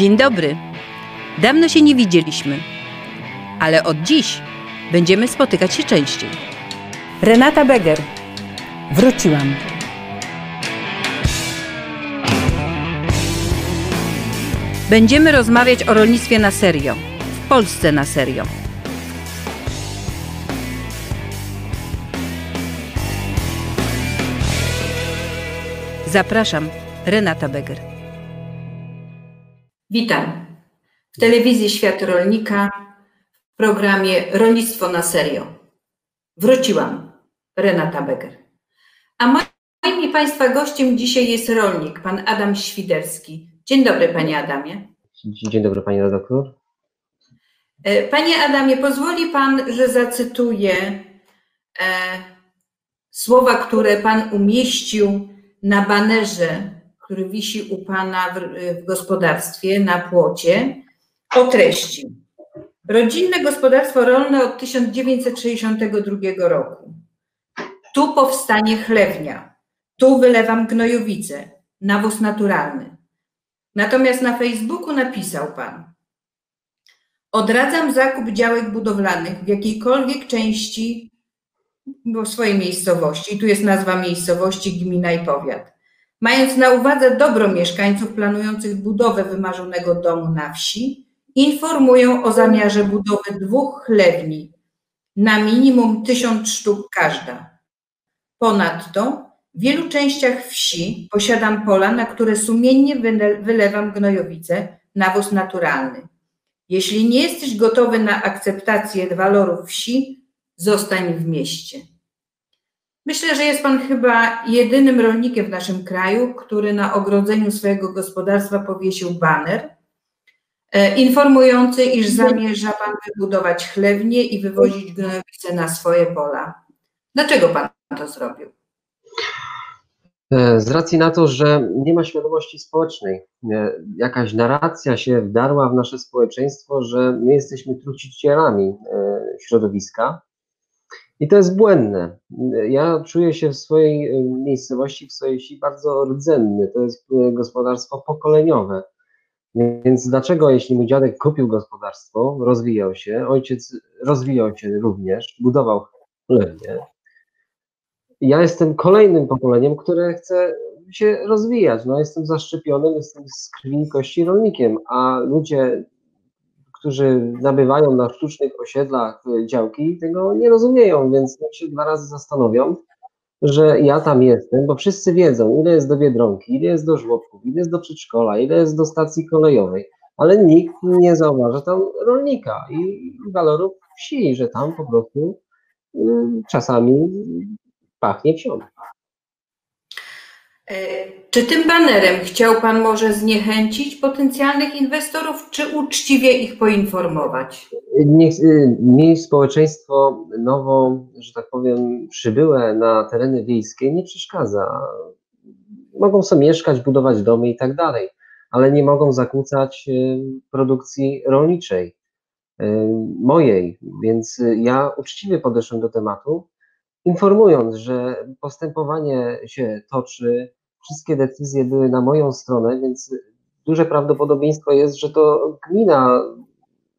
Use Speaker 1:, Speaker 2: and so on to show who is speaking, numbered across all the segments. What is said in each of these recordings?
Speaker 1: Dzień dobry. Dawno się nie widzieliśmy, ale od dziś będziemy spotykać się częściej.
Speaker 2: Renata Beger. Wróciłam.
Speaker 1: Będziemy rozmawiać o rolnictwie na serio, w Polsce na serio. Zapraszam, Renata Beger.
Speaker 3: Witam. W telewizji Świat Rolnika w programie Rolnictwo na serio. Wróciłam. Renata Beger. A moim i Państwa gościem dzisiaj jest rolnik, pan Adam Świderski. Dzień dobry, panie Adamie.
Speaker 4: Dzień dobry, pani redaktor.
Speaker 3: E, panie Adamie, pozwoli pan, że zacytuję e, słowa, które pan umieścił na banerze, który wisi u pana w, w gospodarstwie na płocie, o treści. Rodzinne gospodarstwo rolne od 1962 roku. Tu powstanie chlewnia, tu wylewam gnojowice, nawóz naturalny. Natomiast na Facebooku napisał pan: Odradzam zakup działek budowlanych w jakiejkolwiek części w swojej miejscowości. Tu jest nazwa miejscowości, gmina i powiat. Mając na uwadze dobro mieszkańców planujących budowę wymarzonego domu na wsi, informują o zamiarze budowy dwóch chlewni na minimum tysiąc sztuk każda. Ponadto w wielu częściach wsi posiadam pola, na które sumiennie wylewam gnojowice, nawóz naturalny. Jeśli nie jesteś gotowy na akceptację walorów wsi, zostań w mieście. Myślę, że jest Pan chyba jedynym rolnikiem w naszym kraju, który na ogrodzeniu swojego gospodarstwa powiesił baner e, informujący, iż zamierza Pan wybudować chlewnię i wywozić gnojowice na swoje pola. Dlaczego Pan to zrobił?
Speaker 4: E, z racji na to, że nie ma świadomości społecznej, e, jakaś narracja się wdarła w nasze społeczeństwo, że my jesteśmy trucicielami środowiska i to jest błędne. Ja czuję się w swojej miejscowości, w swojej wsi bardzo rdzenny. To jest gospodarstwo pokoleniowe. Więc dlaczego, jeśli mój dziadek kupił gospodarstwo, rozwijał się, ojciec rozwijał się również, budował chlebnie, ja jestem kolejnym pokoleniem, które chce się rozwijać. No, jestem zaszczepionym, jestem z krwi kości rolnikiem, a ludzie, którzy nabywają na sztucznych osiedlach działki, tego nie rozumieją, więc się dwa razy zastanowią, że ja tam jestem, bo wszyscy wiedzą, ile jest do Biedronki, ile jest do żłobków, ile jest do przedszkola, ile jest do stacji kolejowej, ale nikt nie zauważa tam rolnika i walorów wsi, że tam po prostu y, czasami pachnie wsią.
Speaker 3: E, czy tym banerem chciał Pan może zniechęcić potencjalnych inwestorów, czy uczciwie ich poinformować?
Speaker 4: Niech y, społeczeństwo nowo, że tak powiem, przybyłe na tereny wiejskie nie przeszkadza. Mogą sobie mieszkać, budować domy i tak dalej, ale nie mogą zakłócać y, produkcji rolniczej, y, mojej. Więc ja uczciwie podeszłem do tematu informując, że postępowanie się toczy, wszystkie decyzje były na moją stronę, więc duże prawdopodobieństwo jest, że to gmina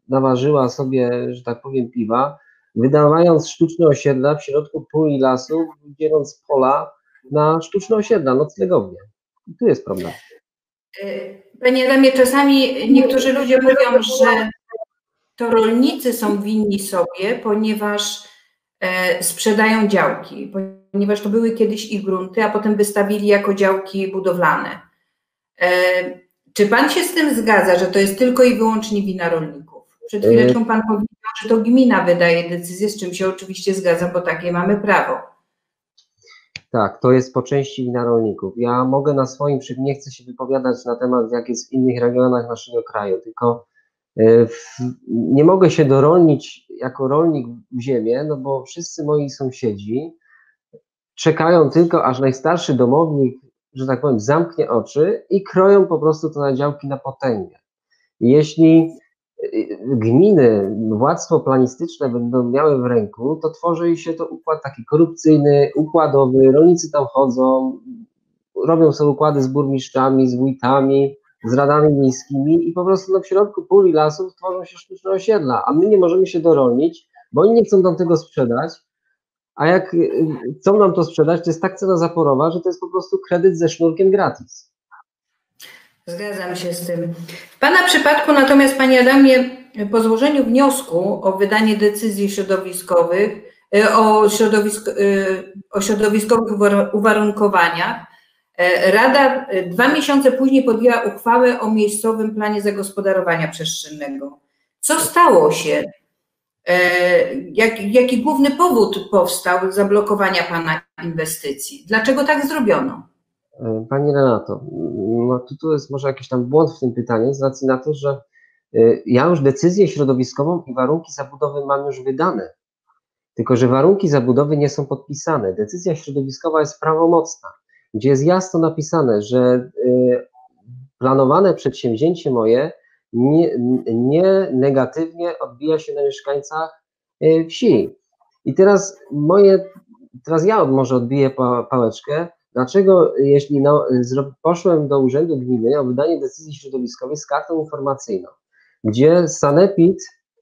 Speaker 4: naważyła sobie, że tak powiem, piwa, wydawając sztuczne osiedla w środku pól i lasów, dzieląc pola na sztuczne osiedla, noclegownie. I tu jest problem.
Speaker 3: Panie Adamie, czasami niektórzy ludzie mówią, że to rolnicy są winni sobie, ponieważ E, sprzedają działki, ponieważ to były kiedyś ich grunty, a potem wystawili jako działki budowlane. E, czy pan się z tym zgadza, że to jest tylko i wyłącznie wina rolników? Przed chwileczką pan powiedział, że to gmina wydaje decyzję, z czym się oczywiście zgadzam, bo takie mamy prawo.
Speaker 4: Tak, to jest po części wina rolników. Ja mogę na swoim nie chcę się wypowiadać na temat, jak jest w innych regionach naszego kraju, tylko E, nie mogę się dorolnić jako rolnik w ziemię, no bo wszyscy moi sąsiedzi czekają tylko, aż najstarszy domownik, że tak powiem, zamknie oczy i kroją po prostu to na działki na potęgę. Jeśli e, gminy, władztwo planistyczne będą miały w ręku, to tworzy się to układ taki korupcyjny, układowy, rolnicy tam chodzą, robią sobie układy z burmistrzami, z wójtami, z radami miejskimi i po prostu no, w środku pól i lasów tworzą się sztuczne osiedla, a my nie możemy się dorolnić, bo oni nie chcą nam tego sprzedać, a jak y, chcą nam to sprzedać, to jest tak cena zaporowa, że to jest po prostu kredyt ze sznurkiem gratis.
Speaker 3: Zgadzam się z tym. W Pana przypadku natomiast, Panie Adamie, po złożeniu wniosku o wydanie decyzji środowiskowych, y, o, środowisk, y, o środowiskowych uwarunkowaniach, e, Rada dwa miesiące później podjęła uchwałę o miejscowym planie zagospodarowania przestrzennego. Co stało się? E, jak, jaki główny powód powstał zablokowania Pana inwestycji? Dlaczego tak zrobiono?
Speaker 4: E, pani Renato, no tu, tu jest może jakiś tam błąd w tym pytaniu, z racji na to, że e, ja już decyzję środowiskową i warunki zabudowy mam już wydane. Tylko, że warunki zabudowy nie są podpisane. Decyzja środowiskowa jest prawomocna, gdzie jest jasno napisane, że planowane przedsięwzięcie moje nie, nie negatywnie odbija się na mieszkańcach e, wsi. I teraz moje, teraz ja może odbiję pa, pałeczkę. Dlaczego, jeśli no, poszłem do Urzędu Gminy o wydanie decyzji środowiskowej z kartą informacyjną, gdzie Sanepid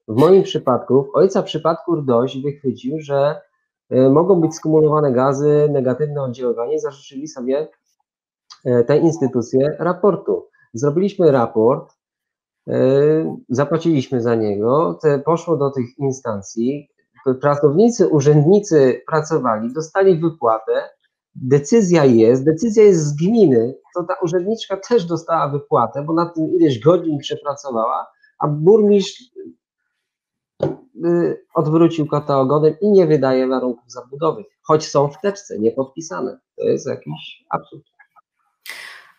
Speaker 4: w moim przypadku, w ojca przypadku RDOŚ wychwycił, że e, mogą być skumulowane gazy, negatywne oddziaływanie, zażyczyli sobie e, te instytucje raportu. Zrobiliśmy raport, zapłaciliśmy za niego, te poszło do tych instancji, pracownicy, urzędnicy pracowali, dostali wypłatę, decyzja jest, decyzja jest z gminy, to ta urzędniczka też dostała wypłatę, bo na tym ileś godzin przepracowała, a burmistrz y, odwrócił kota ogonem i nie wydaje warunków zabudowy, choć są w teczce, nie podpisane. To jest jakiś absurd.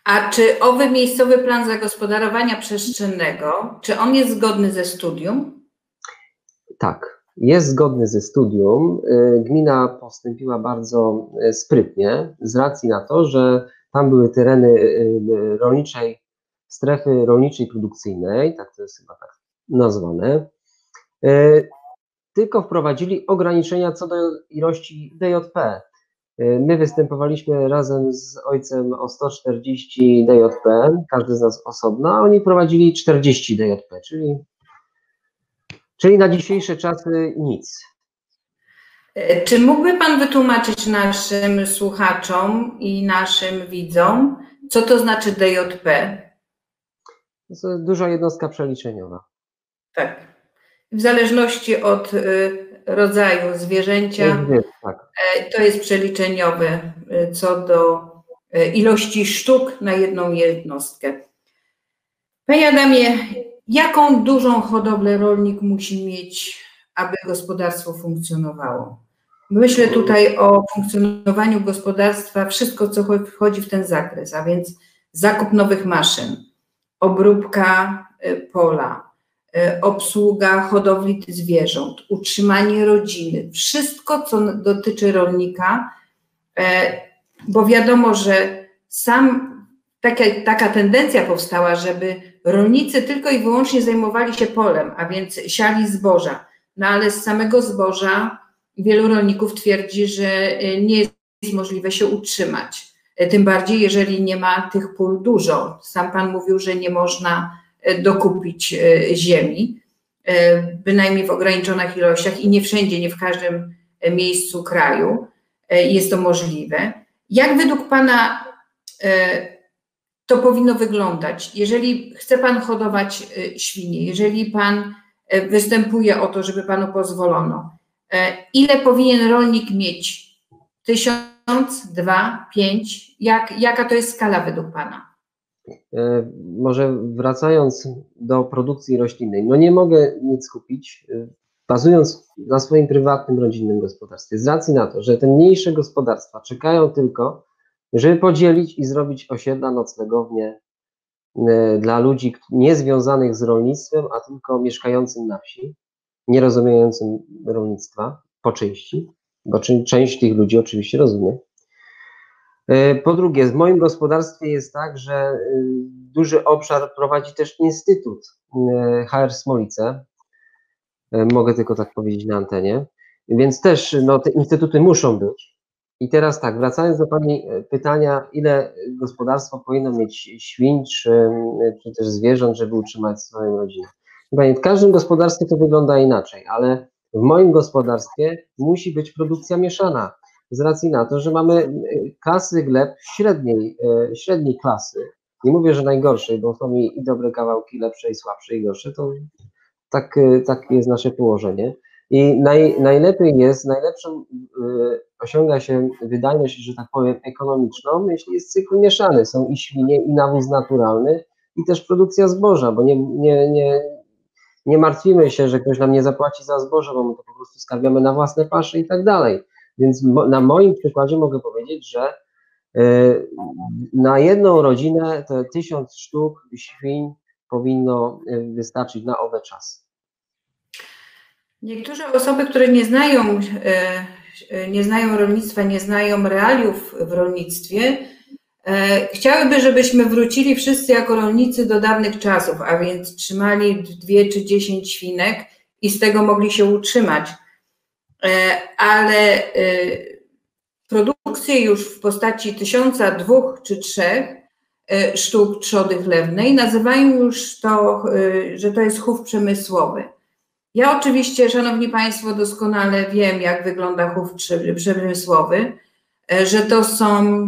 Speaker 3: A czy owy miejscowy plan zagospodarowania przestrzennego, czy on jest zgodny ze studium?
Speaker 4: Tak, jest zgodny ze studium. Y, gmina postąpiła bardzo y, sprytnie z racji na to, że tam były tereny y, rolniczej, strefy rolniczej produkcyjnej, tak to jest chyba tak nazwane. Tylko wprowadzili ograniczenia co do ilości DJP. Y, my występowaliśmy razem z ojcem o 140 DJP, każdy z nas osobno, a oni prowadzili 40 DJP, czyli, czyli na dzisiejsze czasy nic.
Speaker 3: Y, czy mógłby Pan wytłumaczyć naszym słuchaczom i naszym widzom, co to znaczy DJP?
Speaker 4: To jest duża jednostka przeliczeniowa.
Speaker 3: Tak. W zależności od y, rodzaju zwierzęcia. Tak. E, to jest przeliczeniowe e, co do e, ilości sztuk na jedną jednostkę. Panie Adamie, jaką dużą hodowlę rolnik musi mieć, aby gospodarstwo funkcjonowało? Myślę tutaj o funkcjonowaniu gospodarstwa, wszystko co wchodzi w ten zakres, a więc zakup nowych maszyn, obróbka pola, obsługa hodowli zwierząt, utrzymanie rodziny, wszystko, co dotyczy rolnika, e, bo wiadomo, że sam taka, taka tendencja powstała, żeby rolnicy tylko i wyłącznie zajmowali się polem, a więc siali zboża. No ale z samego zboża wielu rolników twierdzi, że e, nie jest możliwe się utrzymać. Tym bardziej, jeżeli nie ma tych pól dużo. Sam Pan mówił, że nie można dokupić e, ziemi, e, bynajmniej w ograniczonych ilościach i nie wszędzie, nie w każdym miejscu kraju e, jest to możliwe. Jak według Pana to powinno wyglądać? Jeżeli chce Pan hodować świnie, jeżeli Pan występuje o to, żeby Panu pozwolono, ile powinien rolnik mieć? Tysiąc, dwa, pięć? Jak, jaka to jest skala według Pana?
Speaker 4: E, może wracając do produkcji roślinnej, no nie mogę nic kupić, e, bazując na swoim prywatnym, rodzinnym gospodarstwie, z racji na to, że te mniejsze gospodarstwa czekają tylko, żeby podzielić i zrobić osiedla, noclegownie e, dla ludzi niezwiązanych z rolnictwem, a tylko mieszkającym na wsi, nie rozumiejącym rolnictwa po części, bo część tych ludzi oczywiście rozumie. E, po drugie, w moim gospodarstwie jest tak, że e, duży obszar prowadzi też Instytut e, HR Smolice. Mogę tylko tak powiedzieć na antenie. Więc też no, te instytuty muszą być. I teraz tak, wracając do Pani pytania, ile gospodarstwo powinno mieć świń czy, czy też zwierząt, żeby utrzymać swoją rodzinę? Pani, w każdym gospodarstwie to wygląda inaczej, ale w moim gospodarstwie musi być produkcja mieszana z racji na to, że mamy klasy gleb średniej, średniej klasy. Nie mówię, że najgorszej, bo są i dobre kawałki, lepsze i słabsze i gorsze, to tak, tak jest nasze położenie. I naj, najlepiej jest, najlepszą y, osiąga się wydajność, że tak powiem, ekonomiczną, jeśli jest cykl mieszany. Są i świnie, i nawóz naturalny, i też produkcja zboża, bo nie, nie, nie, nie martwimy się, że ktoś nam nie zapłaci za zboże, bo my to po prostu skarbiamy na własne pasze i tak dalej. Więc mo, na moim przykładzie mogę powiedzieć, że y, na jedną rodzinę te tysiąc sztuk świń powinno y, wystarczyć na owe czasy.
Speaker 3: Niektóre osoby, które nie znają, e, nie znają rolnictwa, nie znają realiów w rolnictwie, chciałyby, żebyśmy wrócili wszyscy jako rolnicy do dawnych czasów, a więc trzymali dwie czy dziesięć świnek i z tego mogli się utrzymać. E, ale produkcję już w postaci tysiąca, dwóch czy trzech sztuk trzody chlewnej nazywają już to, że to jest chów przemysłowy. Ja oczywiście, Szanowni Państwo, doskonale wiem, jak wygląda chów przemysłowy, e, że to są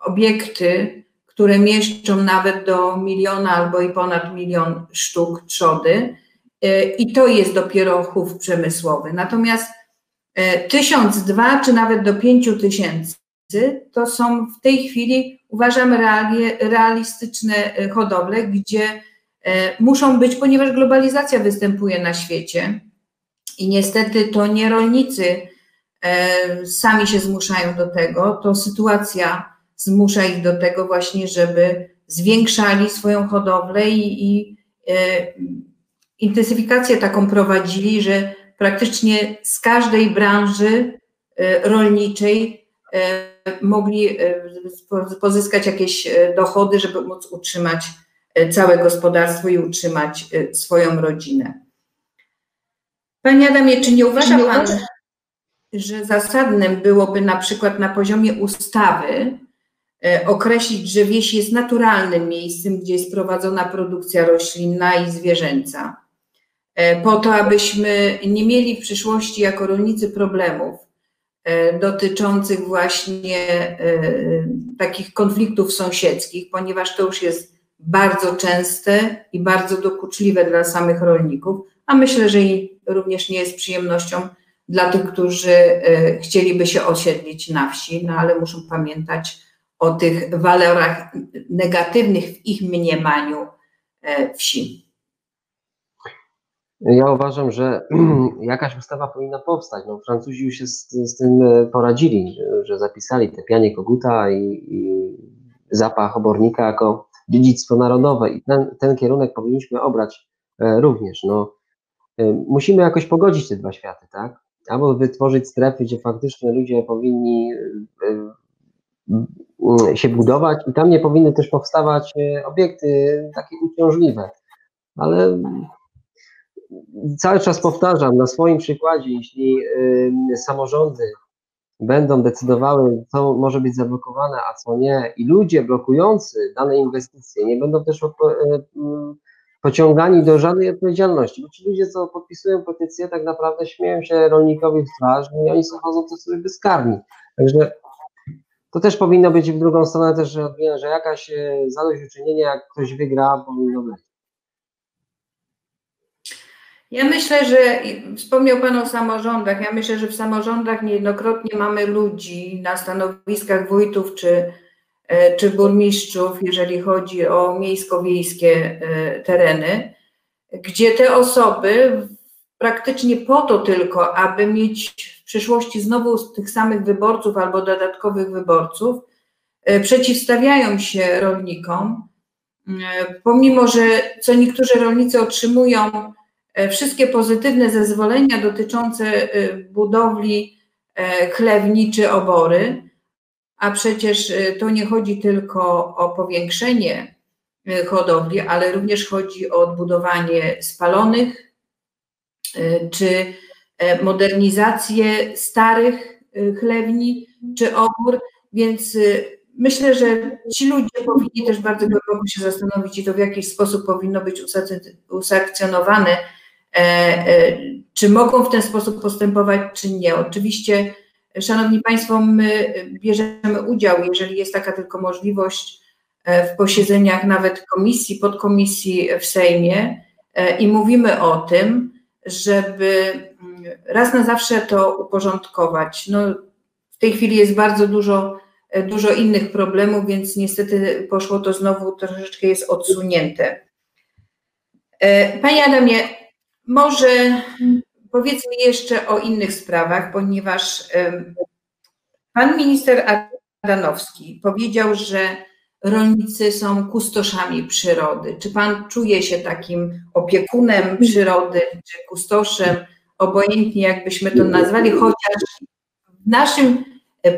Speaker 3: obiekty, które mieszczą nawet do miliona albo i ponad milion sztuk trzody e, i to jest dopiero chów przemysłowy. Natomiast e, tysiąc, dwa czy nawet do pięciu tysięcy to są w tej chwili, uważam, realistyczne hodowle, gdzie E, muszą być, ponieważ globalizacja występuje na świecie i niestety to nie rolnicy e, sami się zmuszają do tego, to sytuacja zmusza ich do tego właśnie, żeby zwiększali swoją hodowlę i, i e, intensyfikację taką prowadzili, że praktycznie z każdej branży rolniczej mogli pozyskać jakieś dochody, żeby móc utrzymać całe gospodarstwo i utrzymać swoją rodzinę. Panie Adamie, czy nie uważa Pan, że zasadnym byłoby na przykład na poziomie ustawy określić, że wieś jest naturalnym miejscem, gdzie jest prowadzona produkcja roślinna i zwierzęca, po to, abyśmy nie mieli w przyszłości jako rolnicy problemów dotyczących właśnie takich konfliktów sąsiedzkich, ponieważ to już jest bardzo częste i bardzo dokuczliwe dla samych rolników, a myślę, że i również nie jest przyjemnością dla tych, którzy e, chcieliby się osiedlić na wsi, no ale muszą pamiętać o tych walorach negatywnych w ich mniemaniu e, wsi.
Speaker 4: Ja uważam, że jakaś ustawa powinna powstać. No, Francuzi już się z, z tym e, poradzili, że zapisali te pianie koguta i, i zapach obornika jako dziedzictwo narodowe i ten, ten kierunek powinniśmy obrać e, również. No, e, musimy jakoś pogodzić te dwa światy, tak? Albo wytworzyć strefy, gdzie faktycznie ludzie powinni się budować i tam nie powinny też powstawać obiekty takie uciążliwe. Ale cały czas powtarzam na swoim przykładzie, jeśli samorządy będą decydowały, co może być zablokowane, a co nie, i ludzie blokujący dane inwestycje nie będą też e, pociągani do żadnej odpowiedzialności, bo ci ludzie, co podpisują petycje, tak naprawdę śmieją się rolnikowi w twarz no i oni są chodzą sobie bezkarni. Także to też powinno być w drugą stronę też, że, jakaś e, zadośćuczynienie, jak ktoś wygra, powinno być.
Speaker 3: Ja myślę, że wspomniał Pan o samorządach. Ja myślę, że w samorządach niejednokrotnie mamy ludzi na stanowiskach wójtów czy, e, czy burmistrzów, jeżeli chodzi o miejsko-wiejskie e, tereny, gdzie te osoby praktycznie po to tylko, aby mieć w przyszłości znowu tych samych wyborców albo dodatkowych wyborców, e, przeciwstawiają się rolnikom, pomimo że co niektórzy rolnicy otrzymują wszystkie pozytywne zezwolenia dotyczące e, budowli e, chlewni czy obory, a przecież to nie chodzi tylko o powiększenie hodowli, ale również chodzi o odbudowanie spalonych czy modernizację starych chlewni, czy obór, więc myślę, że ci ludzie powinni też bardzo głęboko się zastanowić i to w jakiś sposób powinno być usakcjonowane, e, e, czy mogą w ten sposób postępować, czy nie. Oczywiście, Szanowni Państwo, my bierzemy udział, jeżeli jest taka tylko możliwość, e, w posiedzeniach nawet komisji, podkomisji w Sejmie i mówimy o tym, żeby mm, raz na zawsze to uporządkować. No, w tej chwili jest bardzo dużo, e, dużo innych problemów, więc niestety poszło to znowu troszeczkę jest odsunięte. E, Panie Adamie, może powiedzmy jeszcze o innych sprawach, ponieważ pan minister Adanowski powiedział, że rolnicy są kustoszami przyrody. Czy pan czuje się takim opiekunem przyrody, czy kustoszem, obojętnie jakbyśmy to nazwali, chociaż w naszym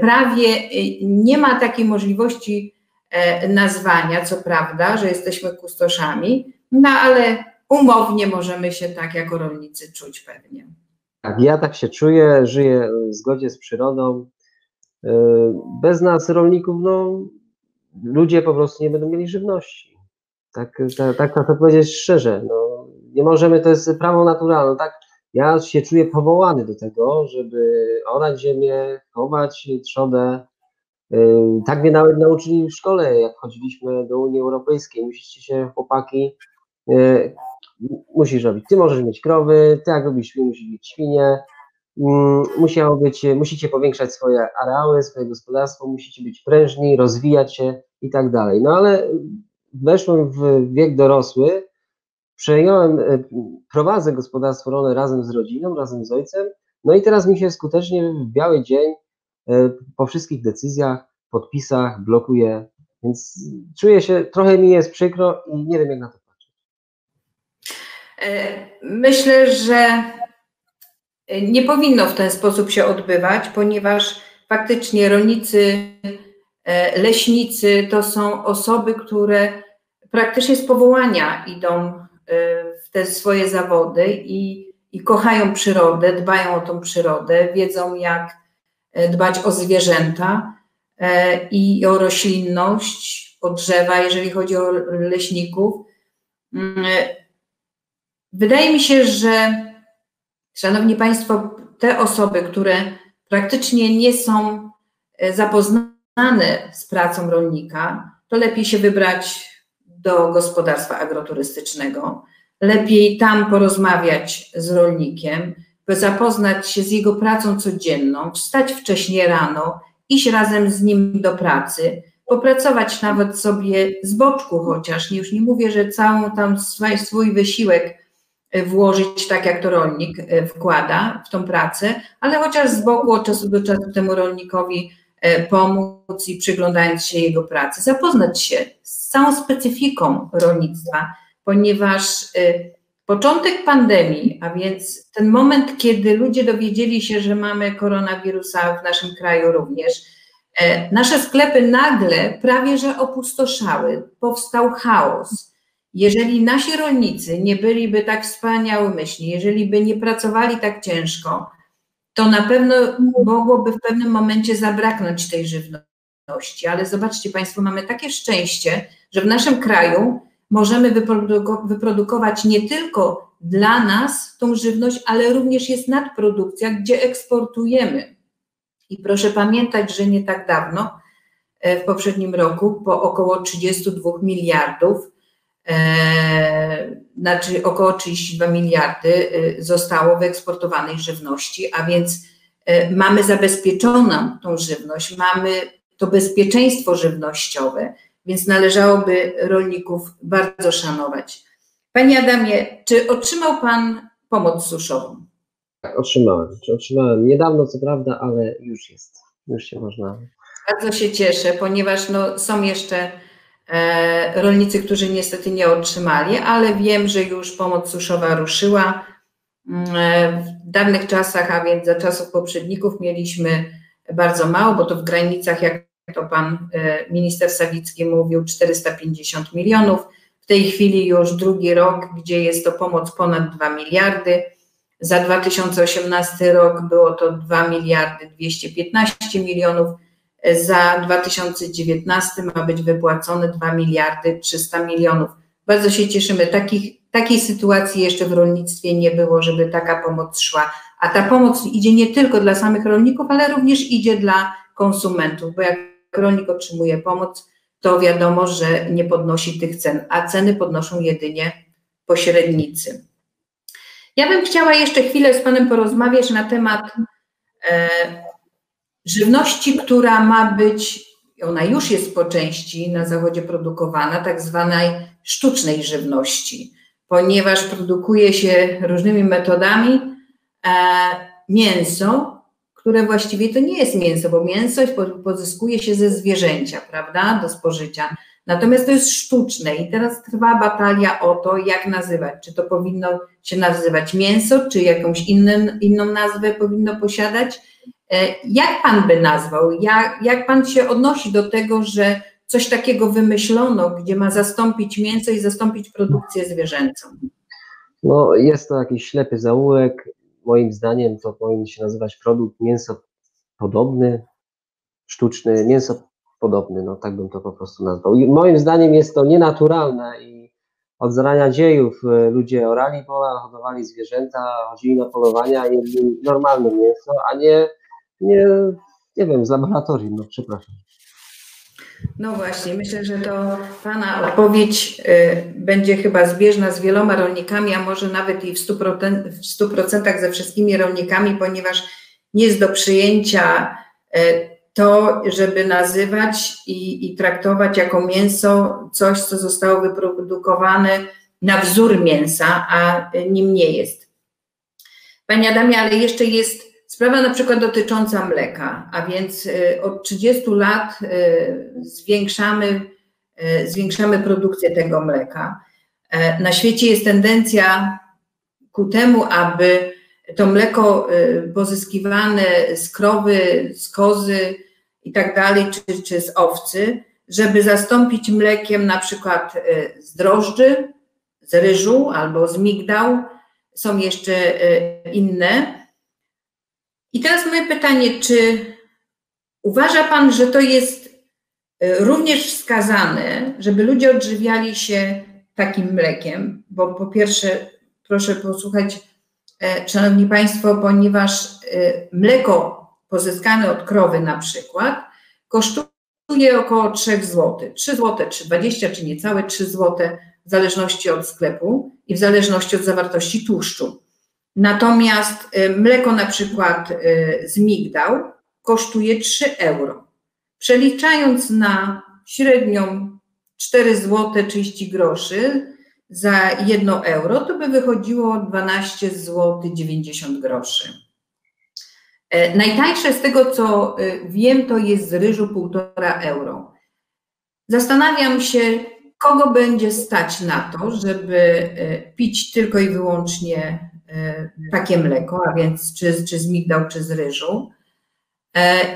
Speaker 3: prawie nie ma takiej możliwości e, nazwania, co prawda, że jesteśmy kustoszami, no ale umownie możemy się tak jako rolnicy czuć pewnie.
Speaker 4: Tak, ja tak się czuję, żyję w zgodzie z przyrodą. E, bez nas, rolników, no, ludzie po prostu nie będą mieli żywności. Tak, tak, tak powiedzieć szczerze. No, nie możemy, to jest prawo naturalne. Tak, ja się czuję powołany do tego, żeby orać ziemię, chować trzodę. Tak mnie nawet nauczyli w szkole, jak chodziliśmy do Unii Europejskiej. Musicie się, chłopaki, y, musisz robić. Ty możesz mieć krowy, ty jak robisz świnie, musisz mieć świnie. Mm, musiało być, musicie powiększać swoje areały, swoje gospodarstwo, musicie być prężni, rozwijać się i tak dalej. No ale weszłem w wiek dorosły, przejąłem, e, prowadzę gospodarstwo rolne razem z rodziną, razem z ojcem, no i teraz mi się skutecznie w biały dzień e, po wszystkich decyzjach, podpisach blokuje, więc czuję się, trochę mi jest przykro i nie wiem jak na to
Speaker 3: myślę, że nie powinno w ten sposób się odbywać, ponieważ faktycznie rolnicy, leśnicy to są osoby, które praktycznie z powołania idą w te swoje zawody i, i kochają przyrodę, dbają o tą przyrodę, wiedzą jak e, dbać o zwierzęta e, i o roślinność, o drzewa, jeżeli chodzi o leśników. E, wydaje mi się, że, Szanowni Państwo, te osoby, które praktycznie nie są zapoznane z pracą rolnika, to lepiej się wybrać do gospodarstwa agroturystycznego. Lepiej tam porozmawiać z rolnikiem, by zapoznać się z jego pracą codzienną, wstać wcześniej rano, iść razem z nim do pracy, popracować nawet sobie z boczku chociaż, już nie mówię, że całą tam swój, wysiłek e, włożyć tak, jak to rolnik e, wkłada w tą pracę, ale chociaż z boku od czasu do czasu temu rolnikowi e, pomóc i przyglądając się jego pracy, zapoznać się z całą specyfiką rolnictwa, ponieważ początek pandemii, a więc ten moment, kiedy ludzie dowiedzieli się, że mamy koronawirusa w naszym kraju również, e, nasze sklepy nagle prawie że opustoszały, powstał chaos. Jeżeli nasi rolnicy nie byliby tak wspaniałomyślni, jeżeli by nie pracowali tak ciężko, to na pewno mogłoby w pewnym momencie zabraknąć tej żywności. Ale zobaczcie Państwo, mamy takie szczęście, że w naszym kraju możemy wyprodukować nie tylko dla nas tą żywność, ale również jest nadprodukcja, gdzie eksportujemy. I proszę pamiętać, że nie tak dawno, e, w poprzednim roku, po około 32 miliardów, znaczy około 32 miliardy e, zostało wyeksportowanej żywności, a więc mamy zabezpieczoną tą żywność, mamy to bezpieczeństwo żywnościowe więc należałoby rolników bardzo szanować. Panie Adamie, czy otrzymał Pan pomoc suszową?
Speaker 4: Tak, otrzymałem. Czy otrzymałem niedawno, co prawda, ale już jest. Już się można.
Speaker 3: Bardzo się cieszę, ponieważ no, są jeszcze e, rolnicy, którzy niestety nie otrzymali, ale wiem, że już pomoc suszowa ruszyła. Mm, e, w dawnych czasach, a więc za czasów poprzedników, mieliśmy bardzo mało, bo to w granicach, jak to pan e, minister Sawicki mówił, 450 milionów. W tej chwili już drugi rok, gdzie jest to pomoc ponad 2 miliardy. Za 2018 rok było to 2 miliardy 215 milionów. Za 2019 ma być wypłacone 2 miliardy 300 milionów. Bardzo się cieszymy. Takich, takiej sytuacji jeszcze w rolnictwie nie było, żeby taka pomoc szła. A ta pomoc idzie nie tylko dla samych rolników, ale również idzie dla konsumentów, bo jak rolnik otrzymuje pomoc, to wiadomo, że nie podnosi tych cen, a ceny podnoszą jedynie pośrednicy. Ja bym chciała jeszcze chwilę z Panem porozmawiać na temat e, żywności, która ma być, ona już jest po części na zachodzie produkowana, tak zwanej sztucznej żywności, ponieważ produkuje się różnymi metodami e, mięso, które właściwie to nie jest mięso, bo mięso pozyskuje się ze zwierzęcia, prawda, do spożycia. Natomiast to jest sztuczne i teraz trwa batalia o to, jak nazywać. Czy to powinno się nazywać mięso, czy jakąś inny, inną nazwę powinno posiadać. E, jak pan by nazwał? Jak, jak pan się odnosi do tego, że coś takiego wymyślono, gdzie ma zastąpić mięso i zastąpić produkcję zwierzęcą?
Speaker 4: No, jest to jakiś ślepy zaułek. Moim zdaniem to powinien się nazywać produkt mięso podobny, sztuczny, mięso podobny, no tak bym to po prostu nazwał. I moim zdaniem jest to nienaturalne i od zarania dziejów e, ludzie orali pola, hodowali zwierzęta, chodzili na polowania i jedli normalne mięso, a nie, nie, nie wiem, z laboratorium, no przepraszam.
Speaker 3: No właśnie, myślę, że to Pana odpowiedź y, będzie chyba zbieżna z wieloma rolnikami, a może nawet i w 100%, w 100 ze wszystkimi rolnikami, ponieważ nie jest do przyjęcia y, to, żeby nazywać i, i traktować jako mięso coś, co zostało wyprodukowane na wzór mięsa, a nim nie jest. Panie Adamie, ale jeszcze jest sprawa na przykład dotycząca mleka, a więc y, od 30 lat y, zwiększamy, y, zwiększamy produkcję tego mleka. E, na świecie jest tendencja ku temu, aby to mleko pozyskiwane z krowy, z kozy, i tak dalej, czy, czy z owcy, żeby zastąpić mlekiem na przykład z drożdży, z ryżu albo z migdał. Są jeszcze inne. I teraz moje pytanie, czy uważa Pan, że to jest y, również wskazane, żeby ludzie odżywiali się takim mlekiem? Bo po pierwsze, proszę posłuchać, e, Szanowni Państwo, ponieważ mleko pozyskany od krowy na przykład, kosztuje około 3 zł. 3 zł, czy 20, czy niecałe 3 zł, w zależności od sklepu i w zależności od zawartości tłuszczu. Natomiast y, mleko na przykład y, z migdał kosztuje 3 euro. Przeliczając na średnią 4 zł 30 groszy za 1 euro, to by wychodziło 12 zł 90 groszy. E, najtańsze z tego, co e, wiem, to jest z ryżu 1,5 euro. Zastanawiam się, kogo będzie stać na to, żeby pić tylko i wyłącznie takie mleko, a więc czy, czy z migdał, czy z ryżu.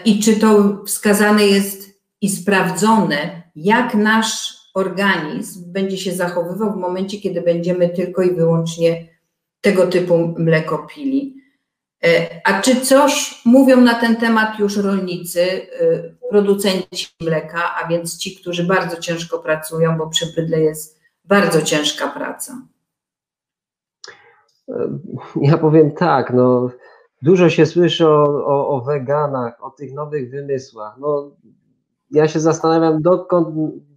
Speaker 3: I czy to wskazane jest i sprawdzone, jak nasz organizm będzie się zachowywał w momencie, kiedy będziemy tylko i wyłącznie tego typu mleko pili. E, a czy coś mówią na ten temat już rolnicy, e, producenci mleka, a więc ci, którzy bardzo ciężko pracują, bo przy bydle jest bardzo ciężka praca?
Speaker 4: E, ja powiem tak, no, dużo się słyszy o, o, o weganach, o tych nowych wymysłach. No, ja się zastanawiam, dokąd,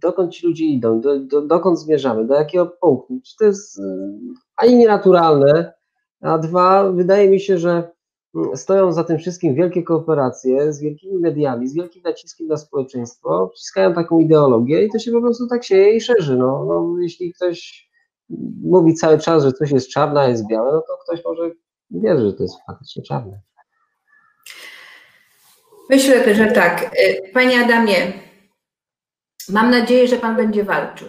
Speaker 4: dokąd ci ludzie idą, do, do, dokąd zmierzamy, do jakiego punktu. Czy to jest ani nienaturalne, a dwa, wydaje mi się, że stoją za tym wszystkim wielkie korporacje z wielkimi mediami, z wielkim naciskiem na społeczeństwo, wciskają taką ideologię i to się po prostu tak sieje i szerzy. No, no, jeśli ktoś mówi cały czas, że coś jest czarne, a jest białe, no to ktoś może wierzy, że to jest faktycznie czarne.
Speaker 3: Myślę, że tak. Panie Adamie, mam nadzieję, że Pan będzie walczył.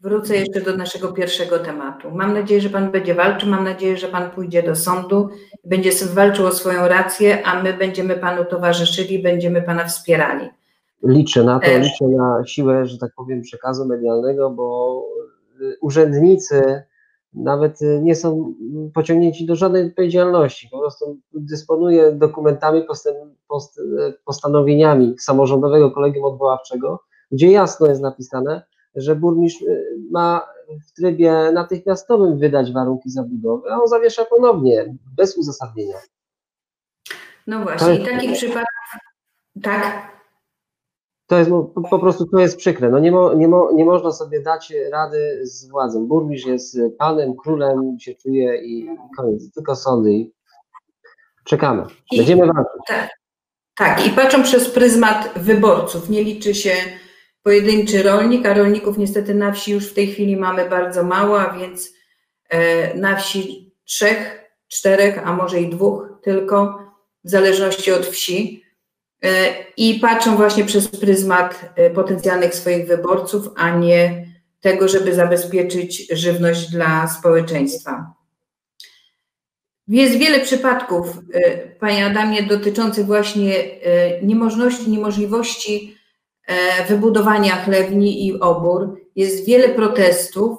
Speaker 3: Wrócę jeszcze do naszego pierwszego tematu. Mam nadzieję, że Pan będzie walczył, mam nadzieję, że Pan pójdzie do sądu, będzie walczył o swoją rację, a my będziemy Panu towarzyszyli, będziemy Pana wspierali.
Speaker 4: Liczę na to, liczę na siłę, że tak powiem, przekazu medialnego, bo y, urzędnicy nawet y, nie są pociągnięci do żadnej odpowiedzialności. Po prostu dysponuje dokumentami, postanowieniami samorządowego kolegium odwoławczego, gdzie jasno jest napisane, że burmistrz y, ma w trybie natychmiastowym wydać warunki zabudowy, a on zawiesza ponownie, bez uzasadnienia.
Speaker 3: No właśnie, i takich przypadków, tak,
Speaker 4: to jest po prostu to jest przykre. No nie, mo, nie, mo, nie można sobie dać rady z władzą. Burmistrz jest panem, królem się czuje i koniec. Tylko sądy. Czekamy. Będziemy walczyć.
Speaker 3: Tak, tak. I patrzą przez pryzmat wyborców. Nie liczy się pojedynczy rolnik, a rolników niestety na wsi już w tej chwili mamy bardzo mało, a więc e, na wsi trzech, czterech, a może i dwóch tylko, w zależności od wsi i patrzą właśnie przez pryzmat e, potencjalnych swoich wyborców, a nie tego, żeby zabezpieczyć żywność dla społeczeństwa. Jest wiele przypadków, e, Panie Adamie, dotyczących właśnie niemożności, niemożliwości wybudowania chlewni i obór. Jest wiele protestów.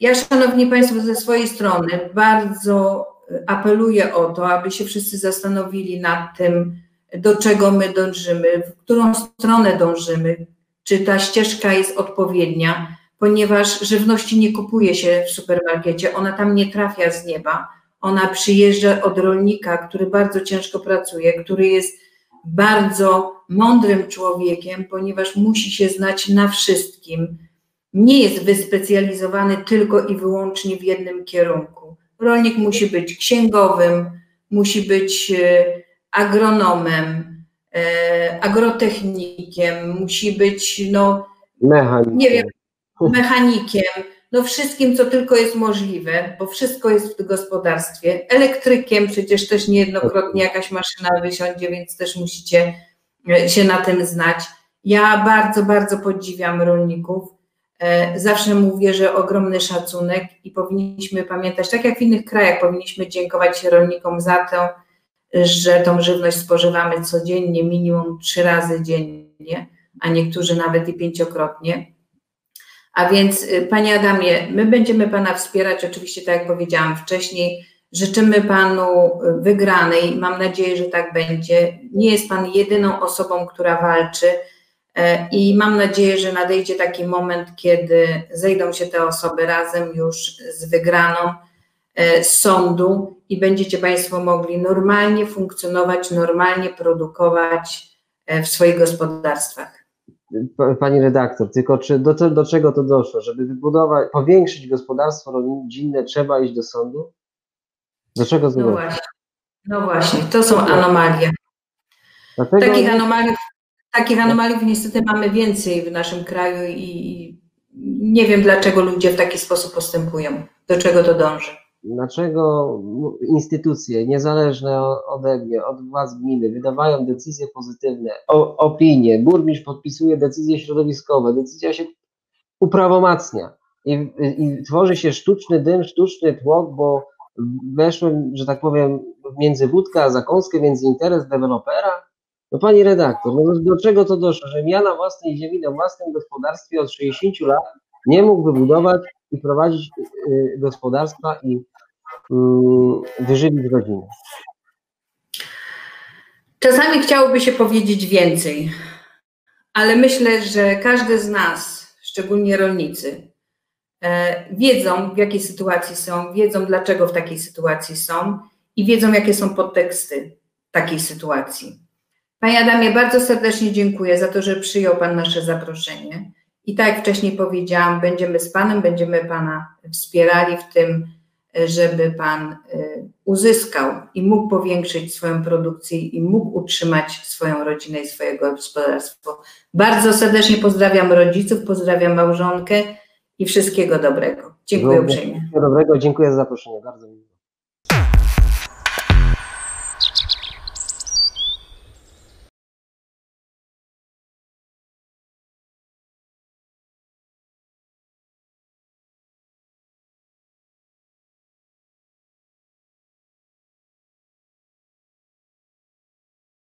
Speaker 3: Ja, Szanowni Państwo, ze swojej strony bardzo apeluję o to, aby się wszyscy zastanowili nad tym, do czego my dążymy, w którą stronę dążymy, czy ta ścieżka jest odpowiednia, ponieważ żywności nie kupuje się w supermarkecie, ona tam nie trafia z nieba. Ona przyjeżdża od rolnika, który bardzo ciężko pracuje, który jest bardzo mądrym człowiekiem, ponieważ musi się znać na wszystkim. Nie jest wyspecjalizowany tylko i wyłącznie w jednym kierunku. Rolnik musi być księgowym, musi być e, agronomem, e, agrotechnikiem, musi być, no,
Speaker 4: mechanikiem.
Speaker 3: nie wiem, mechanikiem, no wszystkim, co tylko jest możliwe, bo wszystko jest w gospodarstwie. Elektrykiem przecież też niejednokrotnie jakaś maszyna wysiądzie, więc też musicie e, się na tym znać. Ja bardzo, bardzo podziwiam rolników. E, zawsze mówię, że ogromny szacunek i powinniśmy pamiętać, tak jak w innych krajach, powinniśmy dziękować rolnikom za to, że tą żywność spożywamy codziennie, minimum trzy razy dziennie, a niektórzy nawet i pięciokrotnie. A więc, y, Panie Adamie, my będziemy Pana wspierać, oczywiście, tak jak powiedziałam wcześniej. Życzymy Panu y, wygranej, mam nadzieję, że tak będzie. Nie jest Pan jedyną osobą, która walczy. E, I mam nadzieję, że nadejdzie taki moment, kiedy zejdą się te osoby razem już z wygraną E, sądu i będziecie Państwo mogli normalnie funkcjonować, normalnie produkować e, w swoich gospodarstwach.
Speaker 4: Pani redaktor, tylko czy do, do czego to doszło? Żeby wybudować, powiększyć gospodarstwo rodzinne, trzeba iść do sądu? Do czego to
Speaker 3: no
Speaker 4: doszło?
Speaker 3: Właśnie. No właśnie, to są anomalie. Dlatego... Takich, anomalii, takich anomaliów niestety mamy więcej w naszym kraju i nie wiem, dlaczego ludzie w taki sposób postępują. Do czego to dąży?
Speaker 4: Dlaczego instytucje niezależne ode mnie, od władz gminy wydawają decyzje pozytywne, o, opinie, burmistrz podpisuje decyzje środowiskowe, decyzja się uprawomacnia i, i tworzy się sztuczny dym, sztuczny tłok, bo weszłem, że tak powiem, między wódkę a zakąskę, między interes dewelopera. No pani redaktor, no do czego to doszło, że ja na własnej ziemi, na własnym gospodarstwie od 60 lat nie mógł wybudować i prowadzić y, gospodarstwa i Mm, wyżywić rodzinę.
Speaker 3: Czasami chciałoby się powiedzieć więcej, ale myślę, że każdy z nas, szczególnie rolnicy, e, wiedzą, w jakiej sytuacji są, wiedzą, dlaczego w takiej sytuacji są i wiedzą, jakie są podteksty takiej sytuacji. Panie Adamie, bardzo serdecznie dziękuję za to, że przyjął Pan nasze zaproszenie. I tak jak wcześniej powiedziałam, będziemy z Panem, będziemy Pana wspierali w tym, żeby Pan y, uzyskał i mógł powiększyć swoją produkcję i mógł utrzymać swoją rodzinę i swojego gospodarstwo. Bardzo serdecznie pozdrawiam rodziców, pozdrawiam małżonkę i wszystkiego dobrego. Dziękuję uprzejmie.
Speaker 4: Dobrego, dziękuję za zaproszenie. Bardzo miło.